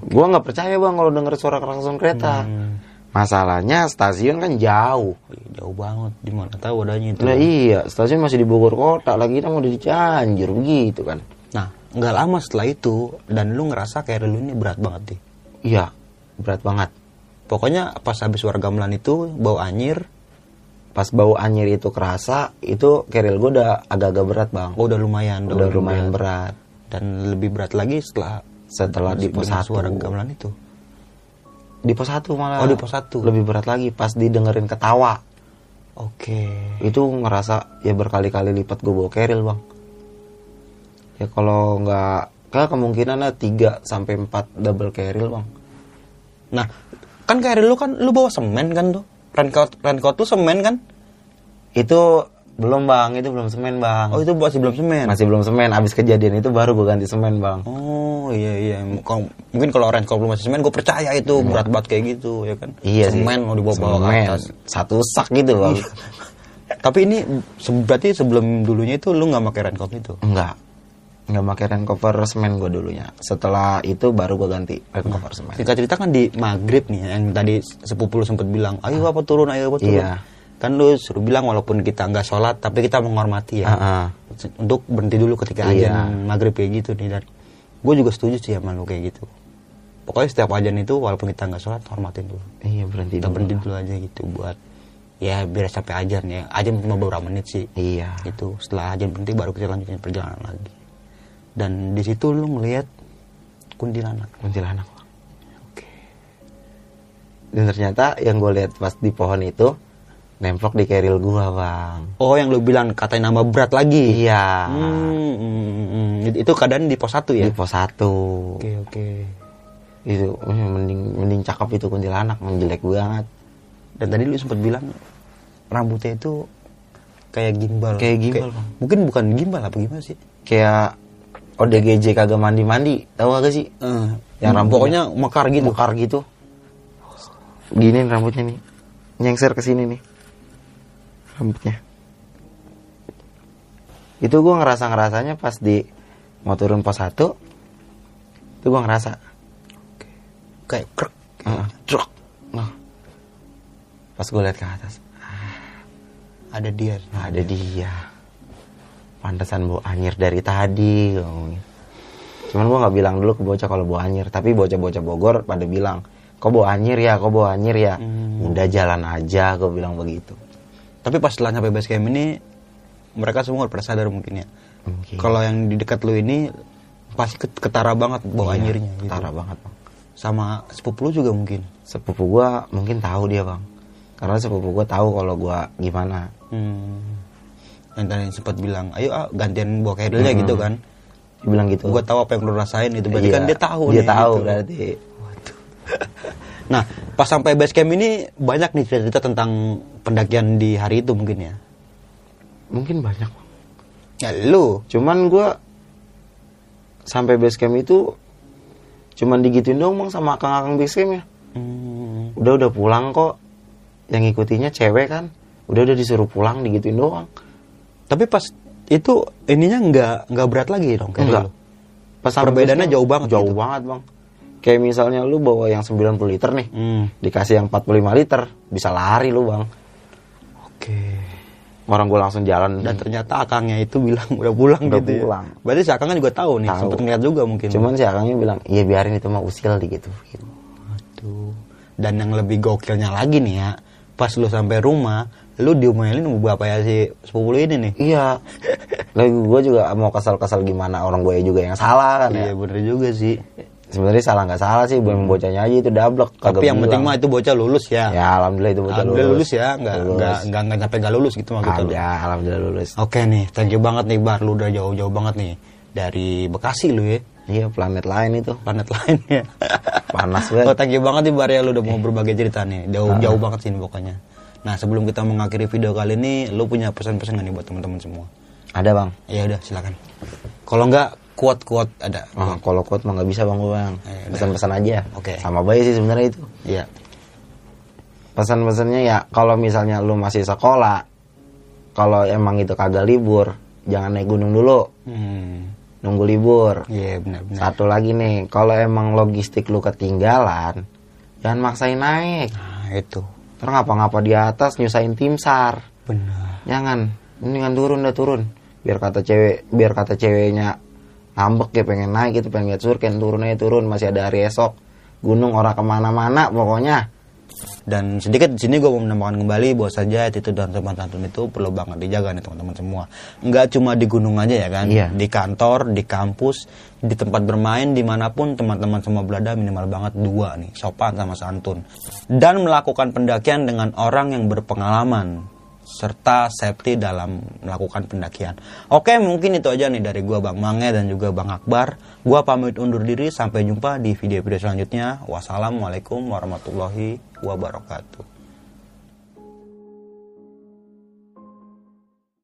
Speaker 1: gua nggak percaya bang kalau denger suara klakson kereta
Speaker 2: Hmm.
Speaker 1: masalahnya stasiun kan jauh
Speaker 2: Jauh banget, di mana tahu adanya itu.
Speaker 1: nah iya stasiun masih di Bogor kota lagi kita mau di Cianjur begitu kan
Speaker 2: Nah, nggak lama setelah itu dan lu ngerasa kayak lu ini berat banget deh.
Speaker 1: iya berat banget
Speaker 2: Pokoknya pas habis war gamelan itu bau anyir,
Speaker 1: Pas bau anyir itu kerasa, itu keril gue udah agak-agak berat bang.
Speaker 2: oh udah lumayan,
Speaker 1: udah lumayan berat.
Speaker 2: Dan lebih berat lagi setelah
Speaker 1: Setelah di pos satu.
Speaker 2: suara gamelan itu.
Speaker 1: Di pos satu malah.
Speaker 2: Oh, di pos satu.
Speaker 1: Lebih berat lagi pas didengerin ketawa.
Speaker 2: Oke.
Speaker 1: Itu ngerasa ya berkali-kali lipat gue bawa keril bang. Ya kalau nggak, kayak kemungkinannya 3 sampai 4 double keril bang.
Speaker 2: Nah, kan kayak lu kan lu bawa semen kan tuh. Raincoat raincoat tuh semen kan?
Speaker 1: Itu belum bang, itu belum semen bang.
Speaker 2: Oh, itu masih belum semen.
Speaker 1: Masih belum semen, abis kejadian itu baru gue ganti semen bang.
Speaker 2: Oh iya iya mungkin kalau raincoat belum masih semen gue percaya itu berat banget kayak gitu ya kan
Speaker 1: Iya sih.
Speaker 2: semen mau dibawa-bawa ke
Speaker 1: Semen.
Speaker 2: atas
Speaker 1: Satu sak gitu bang.
Speaker 2: tapi ini se- berarti sebelum dulunya itu lu nggak pakai raincoat itu
Speaker 1: Enggak. Enggak pakai rain cover semen gue dulunya. Setelah itu baru gue ganti rain cover semen.
Speaker 2: Singkat cerita kan di maghrib nih yang tadi sepupu lu sempet bilang ayo apa turun ayo apa turun
Speaker 1: Iya.
Speaker 2: kan lu suruh bilang walaupun kita nggak sholat tapi kita menghormati ya
Speaker 1: Ah, ah.
Speaker 2: untuk berhenti dulu ketika
Speaker 1: Iya.
Speaker 2: ajan maghrib kayak gitu nih dan gue juga setuju sih sama lu kayak gitu pokoknya setiap ajan itu walaupun kita nggak sholat hormatin dulu
Speaker 1: Iya berhenti
Speaker 2: kita
Speaker 1: dulu.
Speaker 2: berhenti dulu aja gitu buat ya biar sampai ajan ya ajan cuma beberapa menit sih
Speaker 1: Iya.
Speaker 2: itu setelah ajan berhenti baru kita lanjutin perjalanan lagi dan di situ lu ngelihat kuntilanak
Speaker 1: Kuntilanak.
Speaker 2: Oke
Speaker 1: Dan ternyata yang gue lihat pas di pohon itu nemplok di keril gua bang.
Speaker 2: oh yang lu bilang katanya nambah berat lagi
Speaker 1: Iya.
Speaker 2: Hmm, hmm, hmm, hmm. Itu- itu keadaan di pos satu ya
Speaker 1: Di pos satu.
Speaker 2: oke oke
Speaker 1: Itu eh, mending mending cakep itu kuntilanak, menjelek banget.
Speaker 2: dan tadi lu sempat bilang rambutnya itu kayak gimbal
Speaker 1: Kayak gimbal, Bang.
Speaker 2: mungkin bukan gimbal apa gimana sih
Speaker 1: Kayak ODGJ kagak mandi-mandi, tahu gak sih?
Speaker 2: Eh,
Speaker 1: Yang rambutnya-
Speaker 2: pokoknya mekar gitu
Speaker 1: Mekar gitu. Gini rambutnya nih. Nyengser ke sini nih. Rambutnya. Itu gua ngerasa-ngerasanya pas di mau turun pos 1 itu gua ngerasa
Speaker 2: kayak krek
Speaker 1: truk. Nah. Pas gue lihat ke atas,
Speaker 2: ada dia
Speaker 1: ada dia. Pantesan bau anyir dari tadi. gua ngomongin. Cuman gue nggak bilang dulu ke bocah kalau bau anyir, tapi bocah-bocah Bogor pada bilang, kok bau anyir ya, kok bau anyir ya.
Speaker 2: Hmm.
Speaker 1: Udah jalan aja, gue bilang begitu.
Speaker 2: Tapi pas setelah nyampe base camp ini mereka semua udah pada sadar mungkin ya.
Speaker 1: Mungkin.
Speaker 2: Kalau yang di dekat lu ini pasti ket- ketara banget bau
Speaker 1: Iya,
Speaker 2: anyirnya gitu.
Speaker 1: Ketara banget bang.
Speaker 2: Sama sepupu lu juga mungkin.
Speaker 1: Sepupu gue mungkin tahu dia bang, karena sepupu gue tahu kalau gue gimana.
Speaker 2: Hmm. Yang tadi sempat bilang, "Ayo ah, gantian bawa kerilnya
Speaker 1: Hmm.
Speaker 2: gitu kan."
Speaker 1: Dia bilang gitu.
Speaker 2: Gua tahu apa yang lu rasain itu berarti
Speaker 1: Iya,
Speaker 2: kan dia tahu
Speaker 1: Dia
Speaker 2: nih,
Speaker 1: tahu
Speaker 2: gitu.
Speaker 1: berarti.
Speaker 2: Nah, pas sampai base camp ini banyak nih cerita tentang pendakian di hari itu mungkin ya.
Speaker 1: Mungkin banyak.
Speaker 2: Ya lu.
Speaker 1: Cuman gue sampai base camp itu cuman digituin dong bang sama akang-akang base camp ya.
Speaker 2: Hmm.
Speaker 1: Udah udah pulang kok. Yang ngikutinya cewek kan. Udah udah disuruh pulang digituin doang.
Speaker 2: Tapi pas itu ininya nggak nggak berat lagi dong kayak
Speaker 1: Enggak.
Speaker 2: lu.
Speaker 1: Pas sampai
Speaker 2: Perbedaannya jauh banget
Speaker 1: Jauh
Speaker 2: gitu.
Speaker 1: banget bang. Kayak misalnya lu bawa yang 90 liter nih.
Speaker 2: Hmm.
Speaker 1: Dikasih yang 45 liter. Bisa lari lu bang.
Speaker 2: Oke.
Speaker 1: Orang gue langsung jalan.
Speaker 2: Dan ternyata akangnya itu bilang udah pulang
Speaker 1: Udah
Speaker 2: gitu. ya.
Speaker 1: pulang.
Speaker 2: Berarti si akangnya juga tahu nih,
Speaker 1: Tahu.
Speaker 2: sempet ngeliat juga mungkin.
Speaker 1: Cuman si akangnya bilang, iya biarin itu mah usil di gitu. gitu.
Speaker 2: Aduh. Dan yang lebih gokilnya lagi nih ya, pas lu sampai rumah, lu diomelin sama bapak ya si sepupu lu ini nih.
Speaker 1: Iya. Lagi gue juga mau kesal-kesal gimana orang gue juga yang salah kan
Speaker 2: Iya
Speaker 1: ya.
Speaker 2: bener juga sih.
Speaker 1: Sebenarnya salah nggak salah sih, belum bocahnya aja itu dablek.
Speaker 2: Tapi yang penting mah itu bocah lulus ya.
Speaker 1: Ya alhamdulillah itu bocah
Speaker 2: Alhamdulillah lulus ya, nggak
Speaker 1: Lulus.
Speaker 2: nggak nggak nggak sampai nggak lulus gitu maksudnya.
Speaker 1: Ya alhamdulillah lulus.
Speaker 2: Oke nih, thank you banget nih Bar, lu udah jauh-jauh banget nih dari Bekasi lu ya,
Speaker 1: Iya planet lain itu.
Speaker 2: planet lain ya.
Speaker 1: Panas
Speaker 2: Oh,
Speaker 1: banget.
Speaker 2: thank you banget nih Bar ya lu udah mau berbagi cerita nih, jauh-jauh banget sih pokoknya. Nah sebelum kita mengakhiri video kali ini, lu punya pesan-pesan nggak nih buat teman-teman semua?
Speaker 1: Ada bang.
Speaker 2: Ya udah silakan. Kalau nggak kuat-kuat ada.
Speaker 1: Oh, kalau kuat mah nggak bisa bang gue bang.
Speaker 2: Eh, udah.
Speaker 1: Pesan-pesan aja.
Speaker 2: Oke.
Speaker 1: Sama baik sih sebenarnya itu.
Speaker 2: Iya.
Speaker 1: Pesan-pesannya ya kalau misalnya lu masih sekolah, kalau emang itu kagak libur, jangan naik gunung dulu,
Speaker 2: Hmm.
Speaker 1: nunggu libur.
Speaker 2: Iya benar-benar.
Speaker 1: Satu lagi nih, kalau emang logistik lu ketinggalan, jangan maksain naik.
Speaker 2: Nah itu
Speaker 1: Terus ngapa-ngapa di atas nyusahin tim sar.
Speaker 2: benar.
Speaker 1: Jangan, mendingan turun dah turun. Biar kata cewek, biar kata ceweknya ngambek ya pengen naik gitu, pengen lihat surken, turun aja turun, masih ada hari esok. Gunung orang ke mana-mana pokoknya.
Speaker 2: Dan sedikit di sini gue mau menambahkan kembali bahwa saja itu dan sopan santun itu perlu banget dijaga nih teman-teman semua. Enggak cuma di gunung aja ya kan,
Speaker 1: Iya.
Speaker 2: di kantor, di kampus, di tempat bermain, di mana pun teman-teman semua berada minimal banget dua nih, sopan sama santun. Dan melakukan pendakian dengan orang yang berpengalaman serta safety dalam melakukan pendakian. Oke, mungkin itu aja nih dari gua Bang Mange dan juga Bang Akbar. Gua pamit undur diri sampai jumpa di video-video selanjutnya. Wassalamualaikum warahmatullahi wabarakatuh.